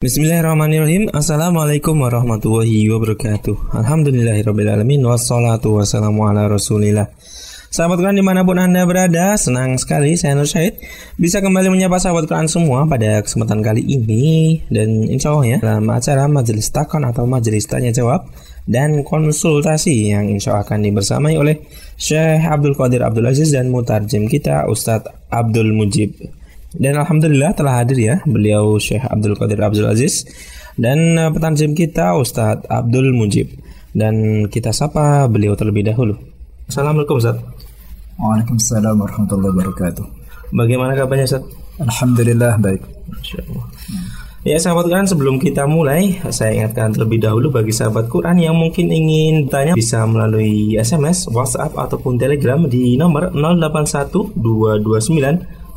Bismillahirrahmanirrahim. Assalamualaikum warahmatullahi wabarakatuh. Alhamdulillahirrahmanirrahim Wassalatu wassalamu ala rasulillah. Sahabat Quran di mana pun Anda berada Senang sekali saya Nur Syahid Bisa kembali menyapa sahabat Quran semua Pada kesempatan kali ini. Dan insya Allah ya Dalam acara majelis takon atau majelis tanya jawab Dan konsultasi Yang insya Allah akan dibersamai oleh Syekh Abdul Qadir Abdul Aziz Dan mutarjem kita Ustadz Abdul Mujib dan alhamdulillah telah hadir ya beliau Syekh Abdul Qadir Abdul Aziz dan uh, petanjim kita Ustadz Abdul Mujib. Dan kita sapa beliau terlebih dahulu. Assalamualaikum Ustaz. Waalaikumsalam warahmatullahi wabarakatuh. Bagaimana kabarnya Ustaz? Alhamdulillah baik. Ya sahabat Quran sebelum kita mulai saya ingatkan terlebih dahulu bagi sahabat Quran yang mungkin ingin bertanya bisa melalui SMS, WhatsApp ataupun Telegram di nomor 081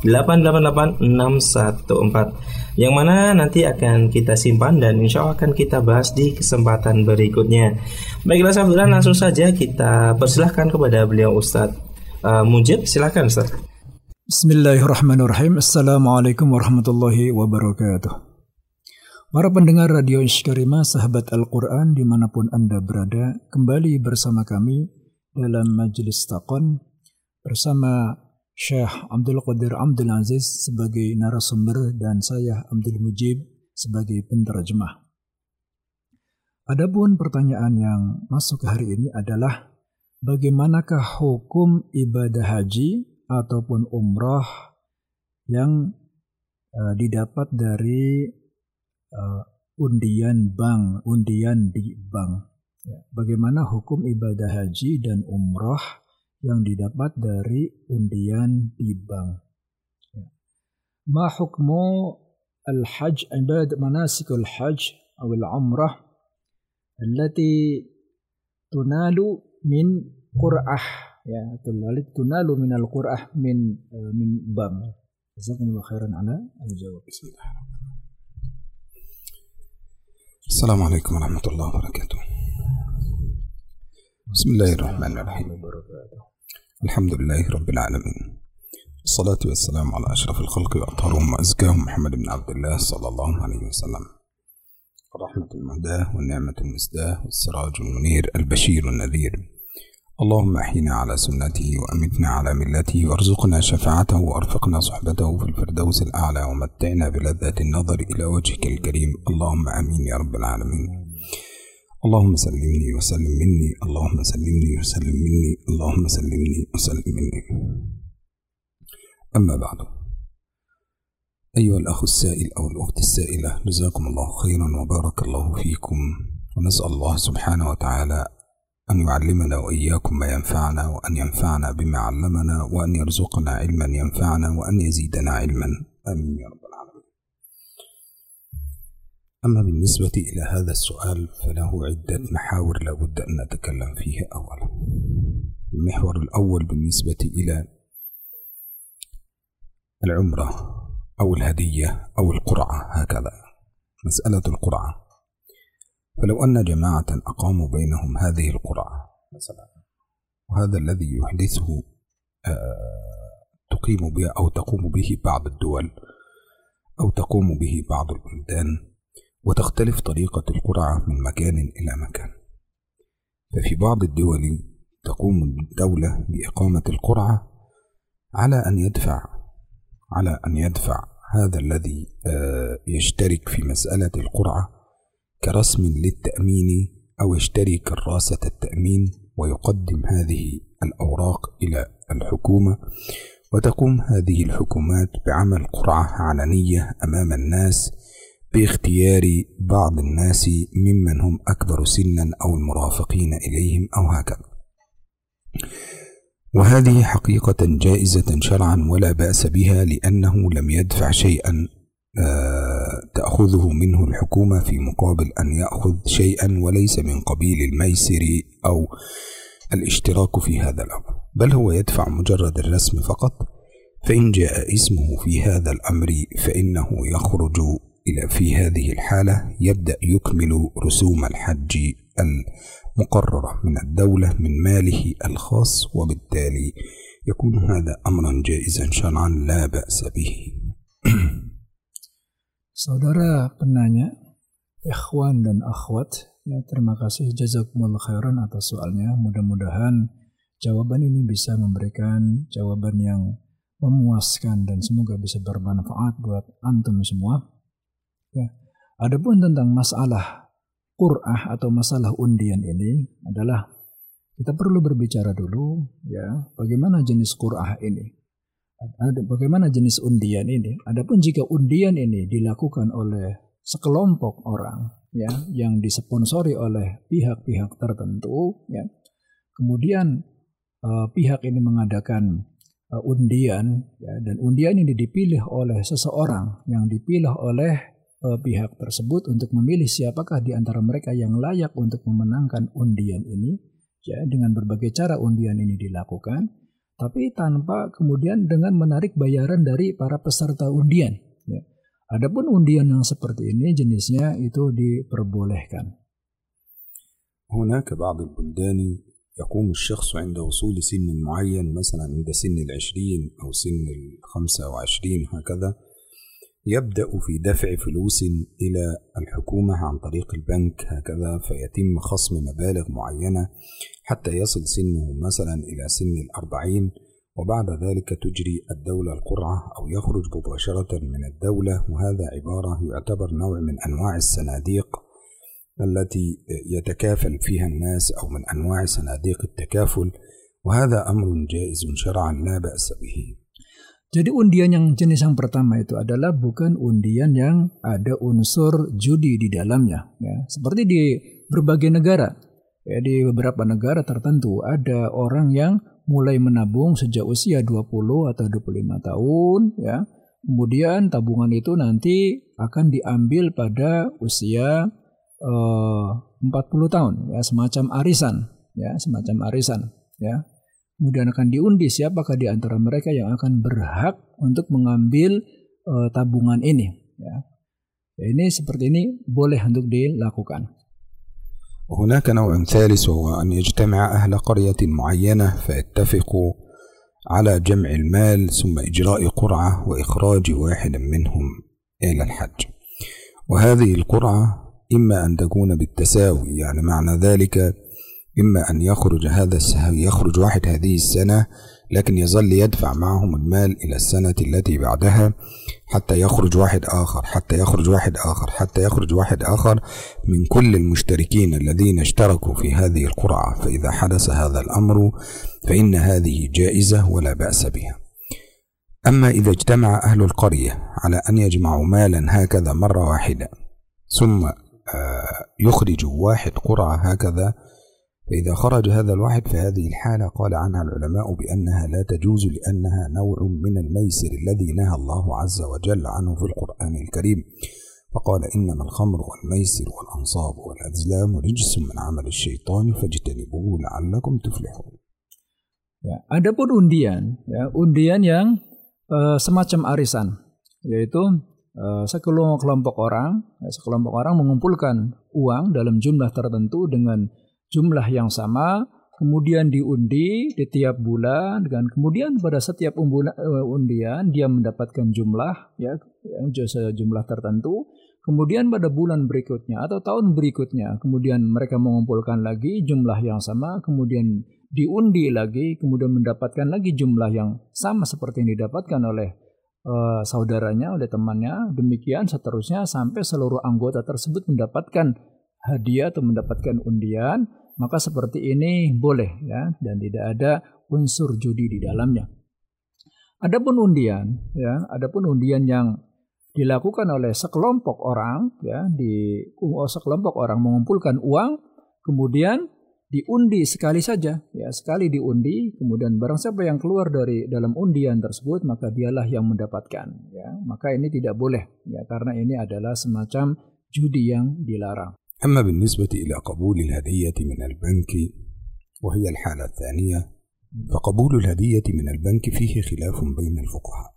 229 888614 yang mana nanti akan kita simpan dan insya Allah akan kita bahas di kesempatan berikutnya. Baiklah sahabat langsung saja kita persilahkan kepada beliau Ustadz uh, Mujib. Silakan Ustadz. Bismillahirrahmanirrahim. Assalamualaikum warahmatullahi wabarakatuh. Para pendengar Radio Ishkarima, sahabat Al-Quran di mana pun Anda berada, kembali bersama kami dalam Majelis Taqon bersama Syekh Abdul Qadir Abdul Aziz sebagai narasumber dan saya Abdul Mujib sebagai penterjemah. Adapun pertanyaan yang masuk hari ini adalah bagaimanakah hukum ibadah haji ataupun umrah yang uh, didapat dari uh, undian bank, undian di bank. Ya, bagaimana hukum ibadah haji dan umrah yang didapat dari undian di bank. Ya. Ma hukmu al-hajj ibad manasik al-hajj atau al-umrah allati tunalu min qur'ah ya tunalu tunalu min al-qur'ah min uh, min bank. Jazakumullah khairan ala al-jawab. Bismillah. Assalamualaikum warahmatullahi wabarakatuh. بسم الله الرحمن الرحيم الحمد لله رب العالمين. الصلاة والسلام على أشرف الخلق وأطهرهم وأزكاهم محمد بن عبد الله صلى الله عليه وسلم. الرحمة المهداة والنعمة المسداة والسراج المنير البشير النذير. اللهم أحينا على سنته وأمتنا على ملته وارزقنا شفاعته وأرفقنا صحبته في الفردوس الأعلى ومتعنا بلذة النظر إلى وجهك الكريم. اللهم آمين يا رب العالمين. اللهم سلمني وسلم مني اللهم سلمني وسلم مني اللهم سلمني وسلم مني. أما بعد. أيها الأخ السائل أو الأخت السائلة جزاكم الله خيرا وبارك الله فيكم. ونسأل الله سبحانه وتعالى أن يعلمنا وإياكم ما ينفعنا وأن ينفعنا بما علمنا وأن يرزقنا علما ينفعنا وأن يزيدنا علما. آمين يا رب. أما بالنسبة إلى هذا السؤال فله عدة محاور لابد أن نتكلم فيها أولا. المحور الأول بالنسبة إلى العمرة أو الهدية أو القرعة هكذا. مسألة القرعة. فلو أن جماعة أقاموا بينهم هذه القرعة مثلا وهذا الذي يحدثه تقيم به أو تقوم به بعض الدول أو تقوم به بعض البلدان وتختلف طريقة القرعة من مكان إلى مكان. ففي بعض الدول تقوم الدولة بإقامة القرعة على أن يدفع على أن يدفع هذا الذي يشترك في مسألة القرعة كرسم للتأمين أو يشتري كراسة التأمين ويقدم هذه الأوراق إلى الحكومة. وتقوم هذه الحكومات بعمل قرعة علنية أمام الناس باختيار بعض الناس ممن هم أكبر سنا أو المرافقين إليهم أو هكذا. وهذه حقيقة جائزة شرعا ولا بأس بها لأنه لم يدفع شيئا تأخذه منه الحكومة في مقابل أن يأخذ شيئا وليس من قبيل الميسر أو الاشتراك في هذا الأمر. بل هو يدفع مجرد الرسم فقط فإن جاء اسمه في هذا الأمر فإنه يخرج إلى في هذه الحالة يبدأ يكمل رسوم الحج المقررة من الدولة من ماله الخاص وبالتالي يكون هذا أمرا جائزا شرعا لا بأس به Saudara penanya, ikhwan dan akhwat, ya terima kasih jazakumullah khairan atas soalnya. Mudah-mudahan jawaban ini bisa memberikan jawaban yang memuaskan dan semoga bisa bermanfaat buat antum semua. Ya. Adapun tentang masalah Qur'ah atau masalah undian ini adalah kita perlu berbicara dulu ya bagaimana jenis Qur'ah ini bagaimana jenis undian ini. Adapun jika undian ini dilakukan oleh sekelompok orang ya yang disponsori oleh pihak-pihak tertentu ya. Kemudian uh, pihak ini mengadakan uh, undian ya dan undian ini dipilih oleh seseorang yang dipilih oleh pihak tersebut untuk memilih siapakah di antara mereka yang layak untuk memenangkan undian ini ya dengan berbagai cara undian ini dilakukan tapi tanpa kemudian dengan menarik bayaran dari para peserta undian. Ya. Adapun undian yang seperti ini jenisnya itu diperbolehkan. هناك بعض البلدان يقوم الشخص عند وصول سن معين مثلا عند سن العشرين أو سن الخمسة وعشرين هكذا يبدأ في دفع فلوس إلى الحكومة عن طريق البنك هكذا فيتم خصم مبالغ معينة حتى يصل سنه مثلا إلى سن الأربعين وبعد ذلك تجري الدولة القرعة أو يخرج مباشرة من الدولة. وهذا عبارة يعتبر نوع من أنواع الصناديق التي يتكافل فيها الناس أو من أنواع صناديق التكافل. وهذا أمر جائز شرعا لا بأس به. Jadi undian yang jenis yang pertama itu adalah bukan undian yang ada unsur judi di dalamnya. Ya. Seperti di berbagai negara, ya, di beberapa negara tertentu ada orang yang mulai menabung sejak usia 20 atau 25 tahun, ya. Kemudian tabungan itu nanti akan diambil pada usia eh, 40 tahun, ya, semacam arisan, ya, semacam arisan, ya kemudian akan diundi siapakah di antara mereka yang akan berhak untuk mengambil uh, tabungan ini ya. ya ini seperti ini boleh untuk dilakukan وهناك نوع ثالث وهو أن يجتمع أهل قرية معينة فيتفقوا على جمع المال ثم إجراء قرعة وإخراج واحد منهم إلى الحج وهذه القرعة إما أن تكون بالتساوي يعني معنى ذلك إما أن يخرج هذا يخرج واحد هذه السنة لكن يظل يدفع معهم المال إلى السنة التي بعدها حتى يخرج واحد آخر حتى يخرج واحد آخر حتى يخرج واحد آخر من كل المشتركين الذين اشتركوا في هذه القرعة. فإذا حدث هذا الأمر فإن هذه جائزة ولا بأس بها. أما إذا اجتمع أهل القرية على أن يجمعوا مالا هكذا مرة واحدة ثم يخرج واحد قرعة هكذا فإذا خرج هذا الواحد فهذه الحالة قال عنها العلماء بأنها لا تجوز لأنها نوع من الميسر الذي نهى الله عز وجل عنه في القرآن الكريم. فقال إنما الخمر والميسر والأنصاب والأزلام رجس من عمل الشيطان فاجتنبوه لعلكم تفلحون. Ya, adapun undian, ya, undian yang uh, semacam arisan, yaitu uh, sekelompok orang, ya, sekelompok orang mengumpulkan uang dalam jumlah tertentu dengan jumlah yang sama kemudian diundi di tiap bulan dan kemudian pada setiap eh, undian dia mendapatkan jumlah ya jumlah tertentu. Kemudian pada bulan berikutnya atau tahun berikutnya kemudian mereka mengumpulkan lagi jumlah yang sama kemudian diundi lagi kemudian mendapatkan lagi jumlah yang sama seperti yang didapatkan oleh uh, saudaranya oleh temannya. Demikian seterusnya sampai seluruh anggota tersebut mendapatkan hadiah atau mendapatkan undian maka seperti ini boleh ya dan tidak ada unsur judi di dalamnya. Adapun undian ya, adapun undian yang dilakukan oleh sekelompok orang ya di oh, sekelompok orang mengumpulkan uang kemudian diundi sekali saja ya sekali diundi kemudian barang siapa yang keluar dari dalam undian tersebut maka dialah yang mendapatkan ya maka ini tidak boleh ya karena ini adalah semacam judi yang dilarang أما بالنسبة إلى قبول الهدية من البنك وهي الحالة الثانية فقبول الهدية من البنك فيه خلاف بين الفقهاء.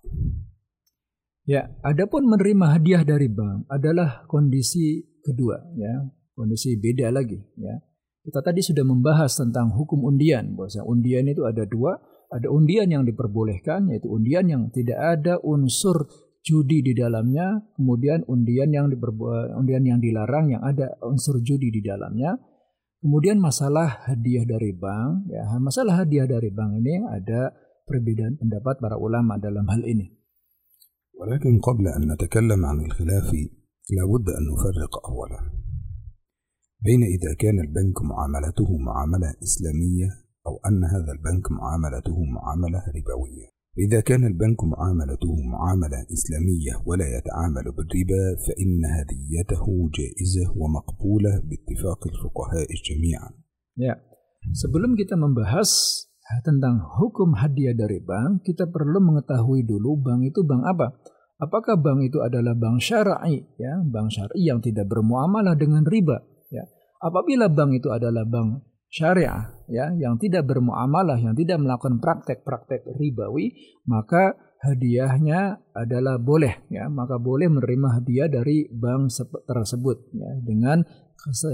Ya, adapun menerima hadiah dari bank adalah kondisi kedua, ya, kondisi beda lagi, ya. Kita tadi sudah membahas tentang hukum undian, bahwa undian itu ada dua, ada undian yang diperbolehkan, yaitu undian yang tidak ada unsur judi di dalamnya, kemudian undian yang diperbuat, undian yang dilarang yang ada unsur judi di dalamnya. Kemudian masalah hadiah dari bank, ya masalah hadiah dari bank ini ada perbedaan pendapat para ulama dalam hal ini. ولكن قبل أن نتكلم عن الخلاف لابد أن نفرق أولا بين إذا كان البنك معاملته معاملة إسلامية أو أن هذا البنك معاملته معاملة ربوية إذا كان البنك معاملته معاملة إسلامية ولا يتعامل بالربا فإن هديته جائزة ومقبولة باتفاق الفقهاء جميعا Ya, sebelum kita membahas tentang hukum hadiah dari bank, kita perlu mengetahui dulu bank itu bank apa. Apakah bank itu adalah bank syar'i, ya, bank syar'i yang tidak bermuamalah dengan riba, ya. Apabila bank itu adalah bank syariah ya yang tidak bermuamalah yang tidak melakukan praktek-praktek ribawi maka hadiahnya adalah boleh ya maka boleh menerima hadiah dari bank tersebut ya dengan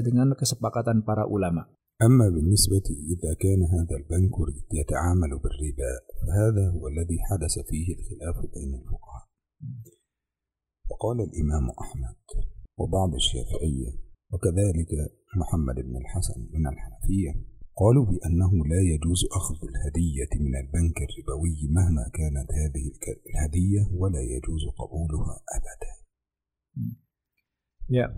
dengan kesepakatan para ulama. أما بالنسبة إذا كان هذا البنك يتعامل بالربا فهذا هو الذي حدث فيه الخلاف بين الفقهاء وقال الإمام أحمد وبعض الشافعية وكذلك محمد بن الحسن من الحنفية قالوا بأنه لا يجوز أخذ الهدية من البنك الربوي مهما كانت هذه الهدية ولا يجوز قبولها أبدا Ya.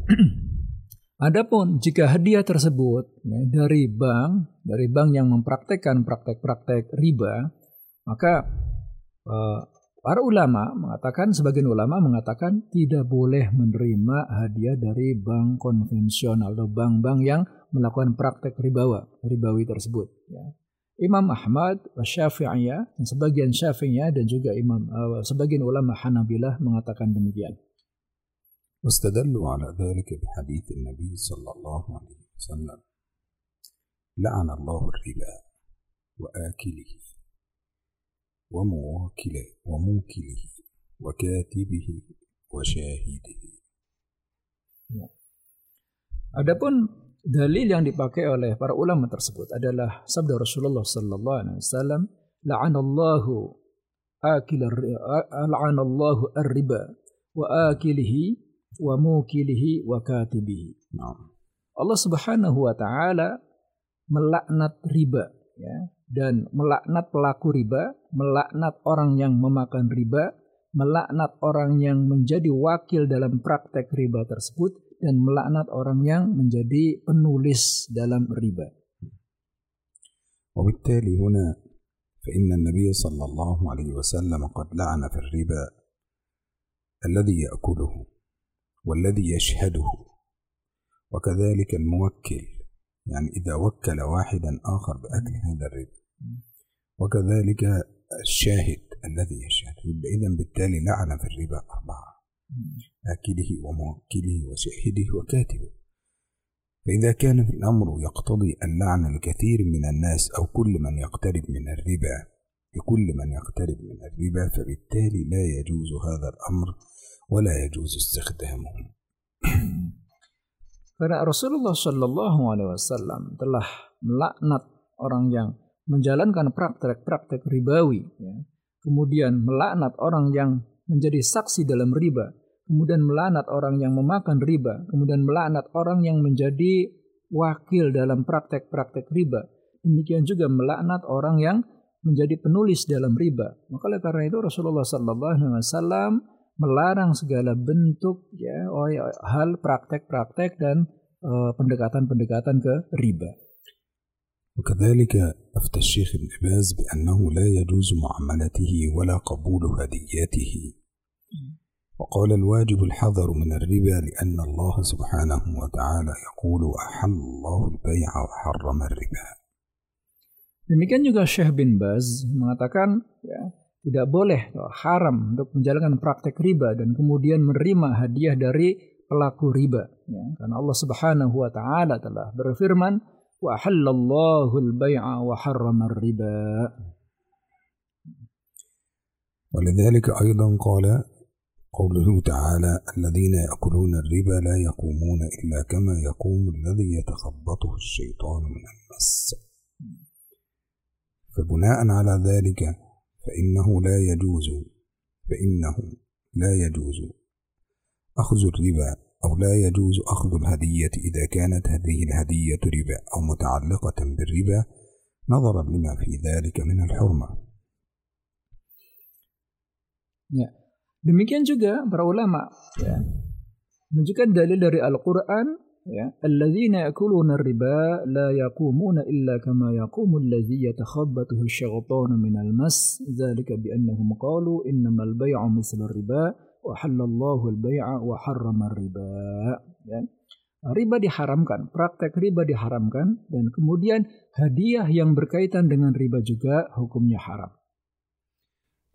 Adapun jika hadiah tersebut ya, dari bank, dari bank yang mempraktekkan praktek-praktek riba, maka uh, para ulama mengatakan, sebagian ulama mengatakan tidak boleh menerima hadiah dari bank konvensional atau bank-bank yang melakukan praktek ribawa, ribawi tersebut. Ya. Imam Ahmad, Syafi'iyah, dan sebagian Syafi'iyah dan juga Imam uh, sebagian ulama Hanabilah mengatakan demikian. واستدلوا على ذلك بحديث النبي صلى الله عليه وسلم لعن الله الربا وآكله وموكله وموكله وكاتبه وشاهده ya. Adapun dalil yang dipakai oleh para ulama tersebut adalah sabda Rasulullah sallallahu alaihi wasallam la'anallahu akil la'anallahu ar-riba wa akilihi wa mukilihi wa katibihi. Nah. Allah Subhanahu wa taala melaknat riba ya dan melaknat pelaku riba, melaknat orang yang memakan riba, melaknat orang yang menjadi wakil dalam praktek riba tersebut dan melaknat orang yang menjadi penulis dalam riba. وبالتالي هنا فإن النبي صلى الله عليه وسلم قد لعن في الربا الذي يأكله والذي يشهده وكذلك الموكل يعني إذا وكل واحدا آخر بأكل هذا الربا. وكذلك الشاهد الذي يشهد إذا بالتالي لعن في الربا أربعة. آكله وموكله وشاهده وكاتبه. فإذا كان في الأمر يقتضي اللعن الكثير من الناس أو كل من يقترب من الربا لكل من يقترب من الربا فبالتالي لا يجوز هذا الأمر ولا يجوز استخدامه. Karena Rasulullah Shallallahu Alaihi Wasallam telah melaknat orang yang menjalankan praktek-praktek ribawi, ya. kemudian melaknat orang yang menjadi saksi dalam riba, kemudian melaknat orang yang memakan riba, kemudian melaknat orang yang menjadi wakil dalam praktek-praktek riba. Demikian juga melaknat orang yang menjadi penulis dalam riba. Maka oleh karena itu Rasulullah Sallallahu Alaihi Wasallam melarang segala bentuk ya oh ya, hal praktek-praktek dan pendekatan-pendekatan uh, ke riba. وكذلك أفتى الشيخ ابن باز بأنه لا يجوز معاملته ولا قبول هدياته وقال الواجب الحذر من الربا لأن الله سبحانه وتعالى يقول أحل الله البيع وحرم الربا Demikian juga Syekh bin Baz mengatakan ya, tidak boleh haram untuk menjalankan praktek riba dan kemudian menerima hadiah dari pelaku riba ya karena Allah Subhanahu wa taala telah berfirman wa halallahu al-bai'a wa harrama riba ولذلك أيضا قال قوله تعالى الذين يأكلون الربا لا يقومون إلا كما يقوم الذي يتخبطه الشيطان من المس فبناء على ذلك فإنه لا يجوز فإنه لا يجوز أخذ الربا أو لا يجوز أخذ الهدية إذا كانت هذه الهدية ربا أو متعلقة بالربا نظرا لما في ذلك من الحرمة Ya. Demikian juga para ulama ya. Menunjukkan dalil dari Al-Qur'an الذين يأكلون الربا لا يقومون إلا كما يقوم الذي يتخبطه الشيطان من المس. ذلك بأنهم قالوا إنما البيع مثل الربا وحل الله البيع وحرم الربا. يعني riba diharamkan, praktek riba diharamkan, dan kemudian hadiah yang berkaitan dengan riba juga hukumnya haram.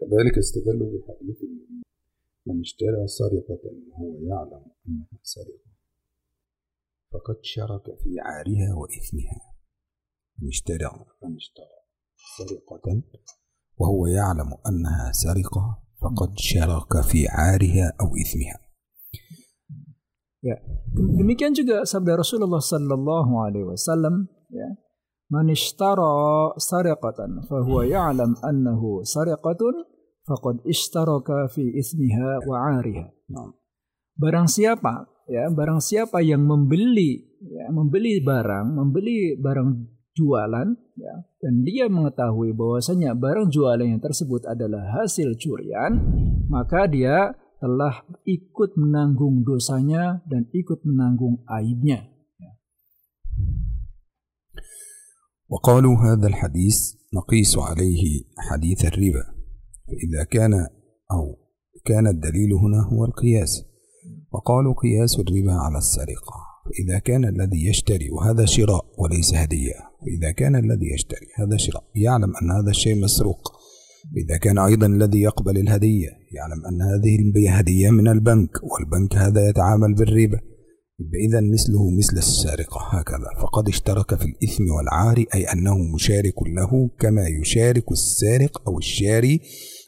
كذلك استدلوا بحديث من اشترى سرقة وهو يعلم أنها سرقة. فقد شرك في عارها وإثمها من اشترى من اشترى سرقة وهو يعلم أنها سرقة فقد شرك في عارها أو إثمها Ya. Demikian juga sabda Rasulullah sallallahu alaihi wasallam ya. Man ishtara sariqatan fa huwa ya'lam annahu sariqatun faqad ishtaraka fi ismiha wa 'ariha. Barang siapa ya, barang siapa yang membeli ya, membeli barang, membeli barang jualan ya, dan dia mengetahui bahwasanya barang jualannya tersebut adalah hasil curian, maka dia telah ikut menanggung dosanya dan ikut menanggung aibnya. وقالوا هذا الحديث نقيس عليه حديث الربا فإذا كان أو كان الدليل هنا هو القياس وقالوا قياس الربا على السرقة. فإذا كان الذي يشتري وهذا شراء وليس هدية. فإذا كان الذي يشتري هذا شراء يعلم أن هذا الشيء مسروق. إذا كان أيضا الذي يقبل الهدية يعلم أن هذه الهدية من البنك والبنك هذا يتعامل بالربا. إذا مثله مثل السارقة هكذا. فقد اشترك في الإثم والعار أي أنه مشارك له كما يشارك السارق أو الشاري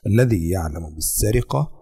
الذي يعلم بالسرقة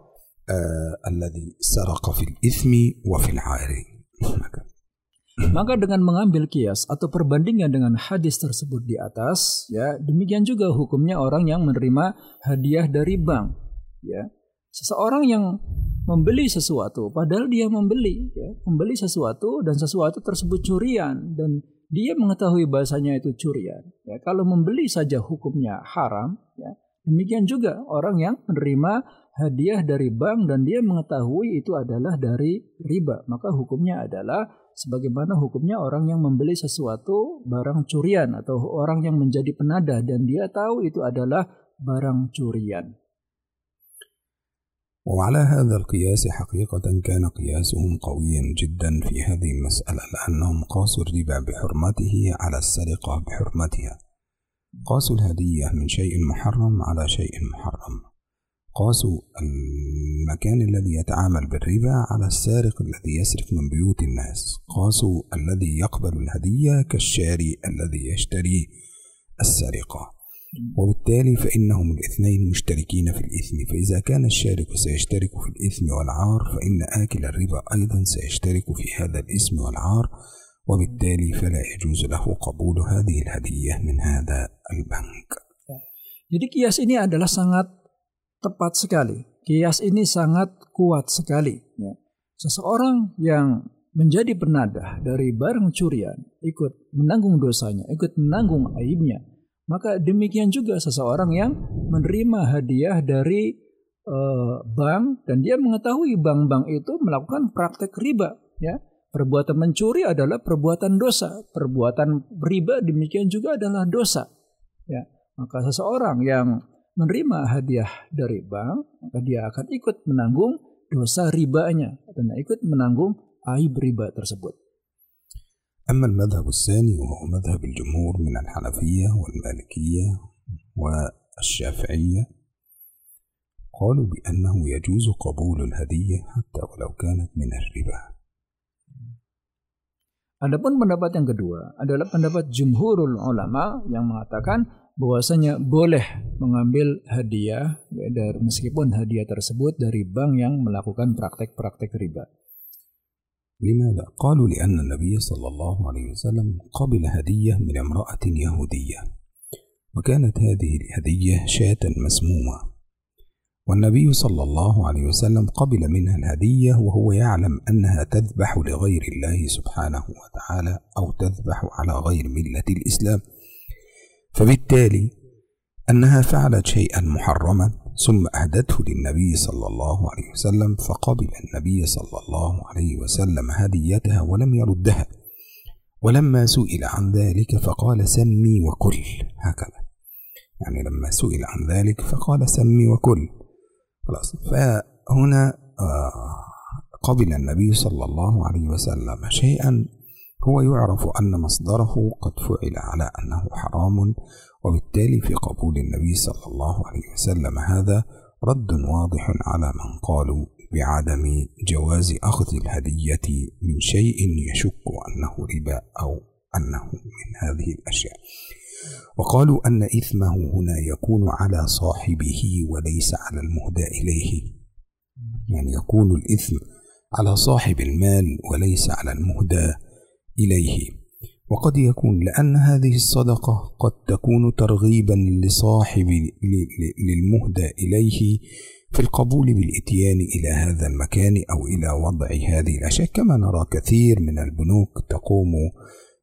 Maka dengan mengambil kias atau perbandingan dengan hadis tersebut di atas, ya demikian juga hukumnya orang yang menerima hadiah dari bank, ya. Seseorang yang membeli sesuatu, padahal dia membeli, ya, membeli sesuatu dan sesuatu tersebut curian dan dia mengetahui bahasanya itu curian. Ya, kalau membeli saja hukumnya haram, ya. Demikian juga orang yang menerima hadiah dari bank dan dia mengetahui itu adalah dari riba, maka hukumnya adalah sebagaimana hukumnya orang yang membeli sesuatu barang curian atau orang yang menjadi penadah dan dia tahu itu adalah barang curian. وعلى هذا القياس حقيقة كان قياسهم قويا جدا في هذه المسألة لأنهم قاسوا الربا بحرمته على السرقة بحرمتها قاسوا الهدية من شيء محرم على شيء محرم قاسوا المكان الذي يتعامل بالربا على السارق الذي يسرق من بيوت الناس. قاسوا الذي يقبل الهدية كالشاري الذي يشتري السرقة. وبالتالي فإنهم الاثنين مشتركين في الإثم. فإذا كان الشارك سيشترك في الإثم والعار فإن آكل الربا أيضا سيشترك في هذا الإثم والعار وبالتالي فلا يجوز له قبول هذه الهدية من هذا البنك. Jadi kias ini adalah sangat tepat sekali. Kias ini sangat kuat sekali. Ya. Seseorang yang menjadi penadah dari barang curian, ikut menanggung dosanya, ikut menanggung aibnya, maka demikian juga seseorang yang menerima hadiah dari uh, bank dan dia mengetahui bank-bank itu melakukan praktek riba, ya. Perbuatan mencuri adalah perbuatan dosa, perbuatan riba demikian juga adalah dosa. Ya, maka seseorang yang menerima hadiah dari bank, maka dia akan ikut menanggung dosa ribanya dan ikut menanggung aib riba tersebut. أما المذهب الثاني وهو مذهب الجمهور من الحنفية والمالكية والشافعية قالوا بأنه يجوز قبول الهدية حتى ولو كانت من الربا Adapun pendapat yang kedua adalah pendapat jumhurul ulama yang mengatakan bahwasanya boleh mengambil hadiah ya, dari meskipun hadiah tersebut dari bank yang melakukan praktek-praktek riba. لماذا؟ قالوا لأن النبي صلى الله عليه وسلم قبل هدية من امرأة يهودية وكانت هذه الهدية شاة مسمومة والنبي صلى الله عليه وسلم قبل منها الهدية وهو يعلم أنها تذبح لغير الله سبحانه وتعالى أو تذبح على غير ملة الإسلام فبالتالي أنها فعلت شيئا محرما ثم أهدته للنبي صلى الله عليه وسلم فقبل النبي صلى الله عليه وسلم هديتها ولم يردها. ولما سئل عن ذلك فقال سمي وكل هكذا. يعني لما سئل عن ذلك فقال سمي وكل. خلاص. فهنا قبل النبي صلى الله عليه وسلم شيئا هو يعرف أن مصدره قد فعل على أنه حرام وبالتالي في قبول النبي صلى الله عليه وسلم هذا رد واضح على من قالوا بعدم جواز أخذ الهدية من شيء يشك أنه ربا أو أنه من هذه الأشياء. وقالوا أن إثمه هنا يكون على صاحبه وليس على المهدى إليه. يعني يكون الإثم على صاحب المال وليس على المهدى. إليه. وقد يكون لأن هذه الصدقة قد تكون ترغيبا لصاحب للمهدى إليه في القبول بالإتيان إلى هذا المكان أو إلى وضع هذه الأشياء كما نرى كثير من البنوك تقوم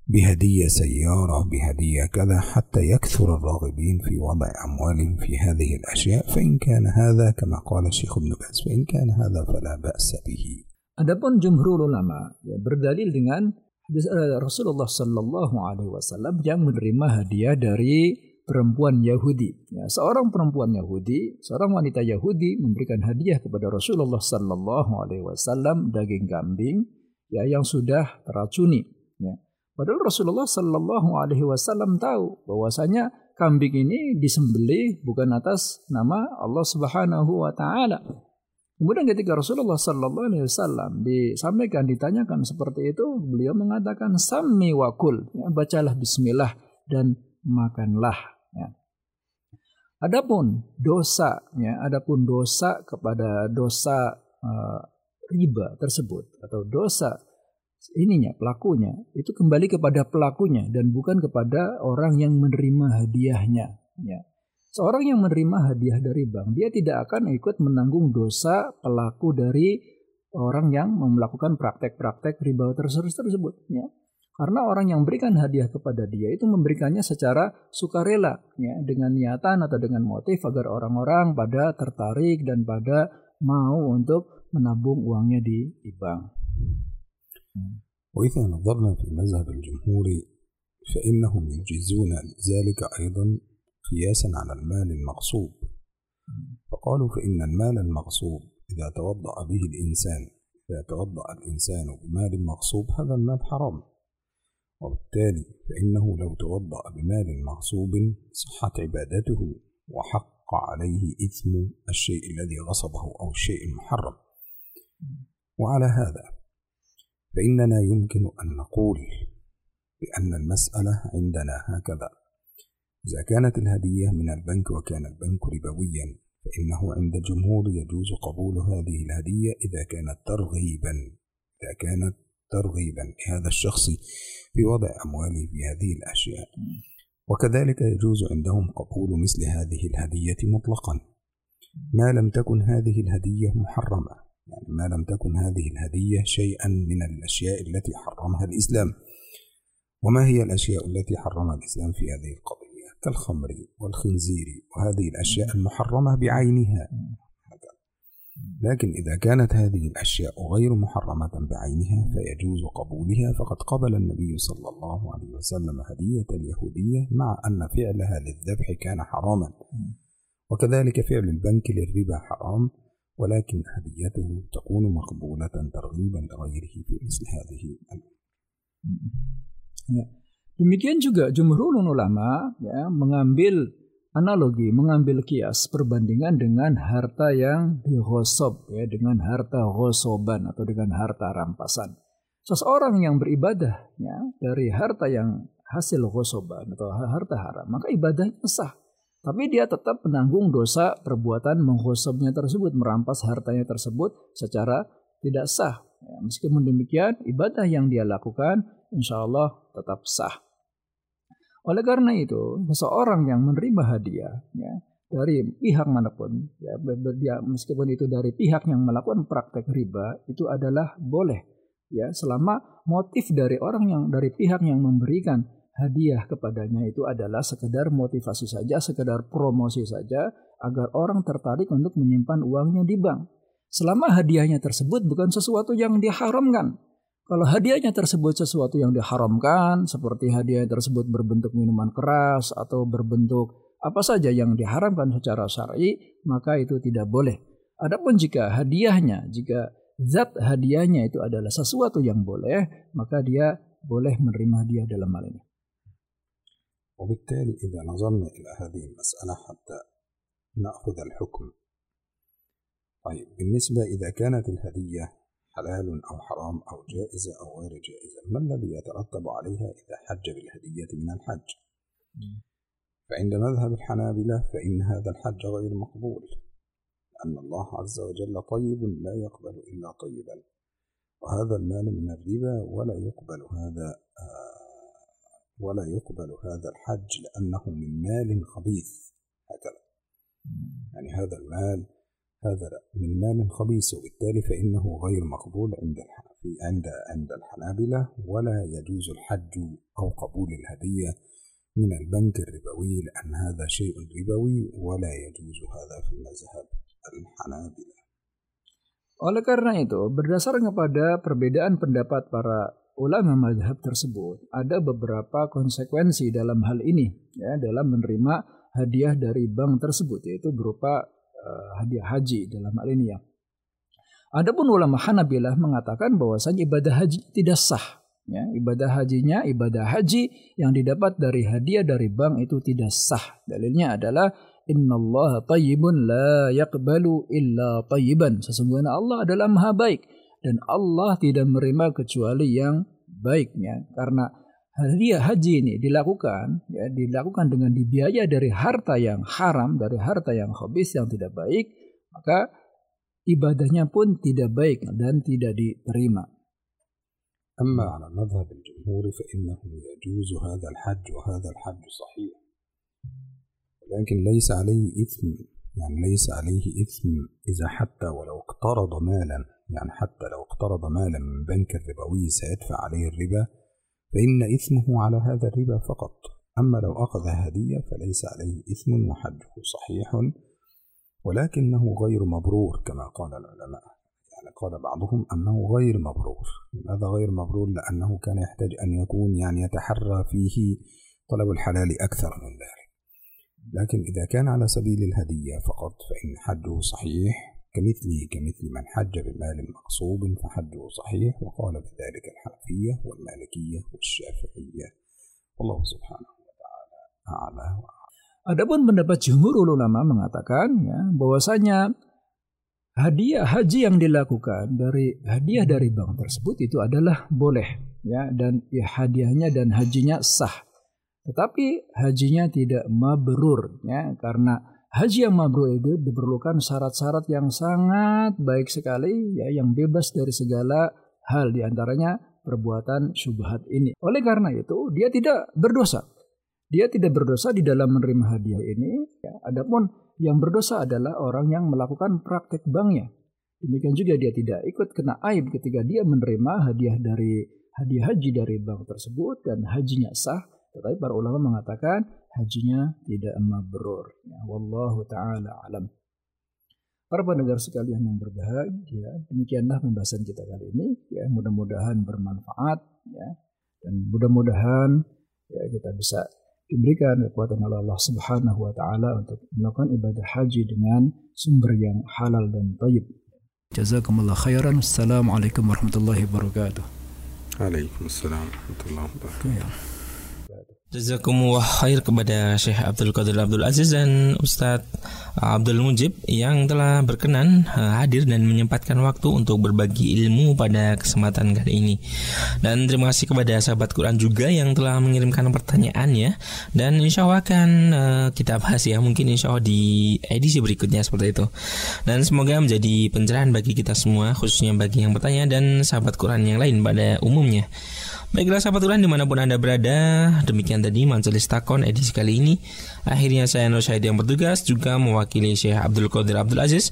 بهدية سيارة بهدية كذا حتى يكثر الراغبين في وضع أموالهم في هذه الأشياء. فإن كان هذا كما قال الشيخ ابن باز فإن كان هذا فلا بأس به. Adapun jumhur ulama ya, berdalil dengan Rasulullah Shallallahu Alaihi Wasallam yang menerima hadiah dari perempuan Yahudi. Ya, seorang perempuan Yahudi, seorang wanita Yahudi memberikan hadiah kepada Rasulullah Sallallahu Alaihi Wasallam daging kambing ya yang sudah teracuni. Ya. Padahal Rasulullah Sallallahu Alaihi Wasallam tahu bahwasanya kambing ini disembelih bukan atas nama Allah Subhanahu Wa Taala, Kemudian ketika Rasulullah Sallallahu Alaihi Wasallam disampaikan ditanyakan seperti itu, beliau mengatakan sami wakul, ya, bacalah Bismillah dan makanlah. Ya. Adapun dosa, ya, adapun dosa kepada dosa uh, riba tersebut atau dosa ininya pelakunya itu kembali kepada pelakunya dan bukan kepada orang yang menerima hadiahnya. Ya. Seorang yang menerima hadiah dari bank, dia tidak akan ikut menanggung dosa pelaku dari orang yang melakukan praktek-praktek riba tersebut. Ya. Karena orang yang memberikan hadiah kepada dia itu memberikannya secara sukarela, ya, dengan niatan atau dengan motif agar orang-orang pada tertarik dan pada mau untuk menabung uangnya di, di bank. وإذا نظرنا في مذهب الجمهور فإنهم يجيزون ذلك أيضا قياسا على المال المغصوب. فقالوا فإن المال المغصوب إذا توضأ به الإنسان إذا توضأ الإنسان بمال مغصوب هذا المال حرام. وبالتالي فإنه لو توضأ بمال مغصوب صحت عبادته وحق عليه إثم الشيء الذي غصبه أو الشيء المحرم. وعلى هذا فإننا يمكن أن نقول بأن المسألة عندنا هكذا. إذا كانت الهدية من البنك وكان البنك ربويا فإنه عند الجمهور يجوز قبول هذه الهدية إذا كانت ترغيبا. إذا كانت ترغيبا لهذا الشخص في وضع أمواله في هذه الأشياء. وكذلك يجوز عندهم قبول مثل هذه الهدية مطلقا. ما لم تكن هذه الهدية محرمة. يعني ما لم تكن هذه الهدية شيئا من الأشياء التي حرمها الإسلام. وما هي الأشياء التي حرمها الإسلام في هذه القضية؟ كالخمر والخنزير وهذه الأشياء المحرمة بعينها. لكن إذا كانت هذه الأشياء غير محرمة بعينها فيجوز قبولها فقد قبل النبي صلى الله عليه وسلم هدية اليهودية مع أن فعلها للذبح كان حراما. وكذلك فعل البنك للربا حرام ولكن هديته تكون مقبولة ترغيبا لغيره في مثل هذه الأمور. Demikian juga jumhurul ulama ya, mengambil analogi, mengambil kias perbandingan dengan harta yang dihosob ya, dengan harta hosoban atau dengan harta rampasan. Seseorang yang beribadah ya, dari harta yang hasil hosoban atau harta haram, maka ibadahnya sah. Tapi dia tetap menanggung dosa perbuatan menghosobnya tersebut, merampas hartanya tersebut secara tidak sah. Ya, meskipun demikian, ibadah yang dia lakukan insya Allah tetap sah. Oleh karena itu, seseorang yang menerima hadiah, ya, dari pihak mana pun ya dia meskipun itu dari pihak yang melakukan praktek riba itu adalah boleh ya selama motif dari orang yang dari pihak yang memberikan hadiah kepadanya itu adalah sekedar motivasi saja, sekedar promosi saja agar orang tertarik untuk menyimpan uangnya di bank. Selama hadiahnya tersebut bukan sesuatu yang diharamkan. Kalau hadiahnya tersebut sesuatu yang diharamkan, seperti hadiah tersebut berbentuk minuman keras atau berbentuk apa saja yang diharamkan secara syar'i, maka itu tidak boleh. Adapun jika hadiahnya, jika zat hadiahnya itu adalah sesuatu yang boleh, maka dia boleh menerima hadiah dalam hal ini. وبالتالي إذا نظرنا إلى هذه المسألة حتى نأخذ الحكم طيب بالنسبة إذا كانت الهدية حلال أو حرام أو جائزة أو غير جائزة ما الذي يترتب عليها إذا حج بالهدية من الحج؟ فعند مذهب الحنابلة فإن هذا الحج غير مقبول لأن الله عز وجل طيب لا يقبل إلا طيبا وهذا المال من الربا ولا يقبل هذا ولا يقبل هذا الحج لأنه من مال خبيث هكذا يعني هذا المال هذا من مال خبيث وبالتالي فإنه غير مقبول عند عند عند الحنابلة ولا يجوز الحج أو قبول الهدية من البنك الربوي لأن هذا شيء ربوي ولا يجوز هذا في المذهب الحنابلة Oleh karena itu, berdasarkan kepada perbedaan pendapat para ulama madhab tersebut, ada beberapa konsekuensi dalam hal ini, ya, dalam menerima hadiah dari bank tersebut, yaitu berupa uh, hadiah haji dalam hal ini ya. Adapun ulama Hanabilah mengatakan bahwasanya ibadah haji tidak sah Ya, ibadah hajinya ibadah haji yang didapat dari hadiah dari bank itu tidak sah. Dalilnya adalah innallaha tayyibun la yaqbalu illa tayyiban. Sesungguhnya Allah adalah maha baik dan Allah tidak menerima kecuali yang baiknya. Karena haji ini dilakukan ya dilakukan dengan dibiaya dari harta yang haram, dari harta yang habis yang tidak baik, maka ibadahnya pun tidak baik dan tidak diterima. أما على مذهب الجمهور فإنه يجوز هذا الحج وهذا الحج صحيح ولكن ليس عليه إثم يعني ليس عليه إثم إذا حتى ولو اقترض مالا يعني حتى لو اقترض مالا من بنك الربوي سيدفع عليه الربا فإن إثمه على هذا الربا فقط. أما لو أخذ هدية فليس عليه إثم وحجه صحيح ولكنه غير مبرور كما قال العلماء. يعني قال بعضهم أنه غير مبرور. لماذا غير مبرور لأنه كان يحتاج أن يكون يعني يتحرى فيه طلب الحلال أكثر من ذلك. لكن إذا كان على سبيل الهدية فقط فإن حجه صحيح كمثله كمثل من حج بمال مغصوب فحجه صحيح وقال بذلك الحنفية والمالكية والشافعية والله سبحانه وتعالى أعلى وأعلى Adapun pendapat jumhur ulama mengatakan ya bahwasanya hadiah haji yang dilakukan dari hadiah dari bank tersebut itu adalah boleh ya dan ya, hadiahnya dan hajinya sah. Tetapi hajinya tidak mabrur ya karena haji yang mabrur itu diperlukan syarat-syarat yang sangat baik sekali ya yang bebas dari segala hal di antaranya perbuatan syubhat ini. Oleh karena itu dia tidak berdosa. Dia tidak berdosa di dalam menerima hadiah ini. Ya, adapun yang berdosa adalah orang yang melakukan praktek banknya. Demikian juga dia tidak ikut kena aib ketika dia menerima hadiah dari hadiah haji dari bank tersebut dan hajinya sah. Tetapi para ulama mengatakan hajinya tidak mabrur. Ya, wallahu taala alam. Para pendengar sekalian yang berbahagia, demikianlah pembahasan kita kali ini. Ya, mudah-mudahan bermanfaat. Ya, dan mudah-mudahan ya kita bisa diberikan kekuatan oleh Allah Subhanahu wa taala untuk melakukan ibadah haji dengan sumber yang halal dan thayyib. Jazakumullah khairan. Assalamualaikum warahmatullahi wabarakatuh. Waalaikumsalam warahmatullahi wabarakatuh. Jazakumullah khair kepada Syekh Abdul Qadir Abdul Aziz dan Ustadz Abdul Mujib yang telah berkenan eh, hadir dan menyempatkan waktu untuk berbagi ilmu pada kesempatan kali ini. Dan terima kasih kepada sahabat Quran juga yang telah mengirimkan pertanyaannya dan insya Allah akan uh, kita bahas ya mungkin insya Allah di edisi berikutnya seperti itu. Dan semoga menjadi pencerahan bagi kita semua khususnya bagi yang bertanya dan sahabat Quran yang lain pada umumnya. Baiklah sahabat Quran di mana pun Anda berada Demikian tadi Majelis Takon edisi kali ini Akhirnya saya Nur Syahid yang bertugas Juga mewakili Syekh Abdul Qadir Abdul Aziz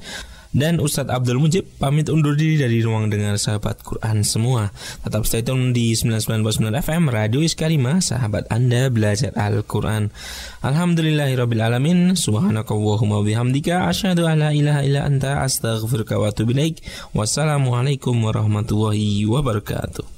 dan Ustadz Abdul Mujib pamit undur diri dari ruang dengar sahabat Quran semua. Tetap stay tune di 99.9 FM Radio Iskarima, sahabat Anda belajar Al-Quran. Alhamdulillahirrabbilalamin, subhanakallahumma bihamdika, asyhadu ala ilaha illa anta, astaghfirka wa Wassalamualaikum warahmatullahi wabarakatuh.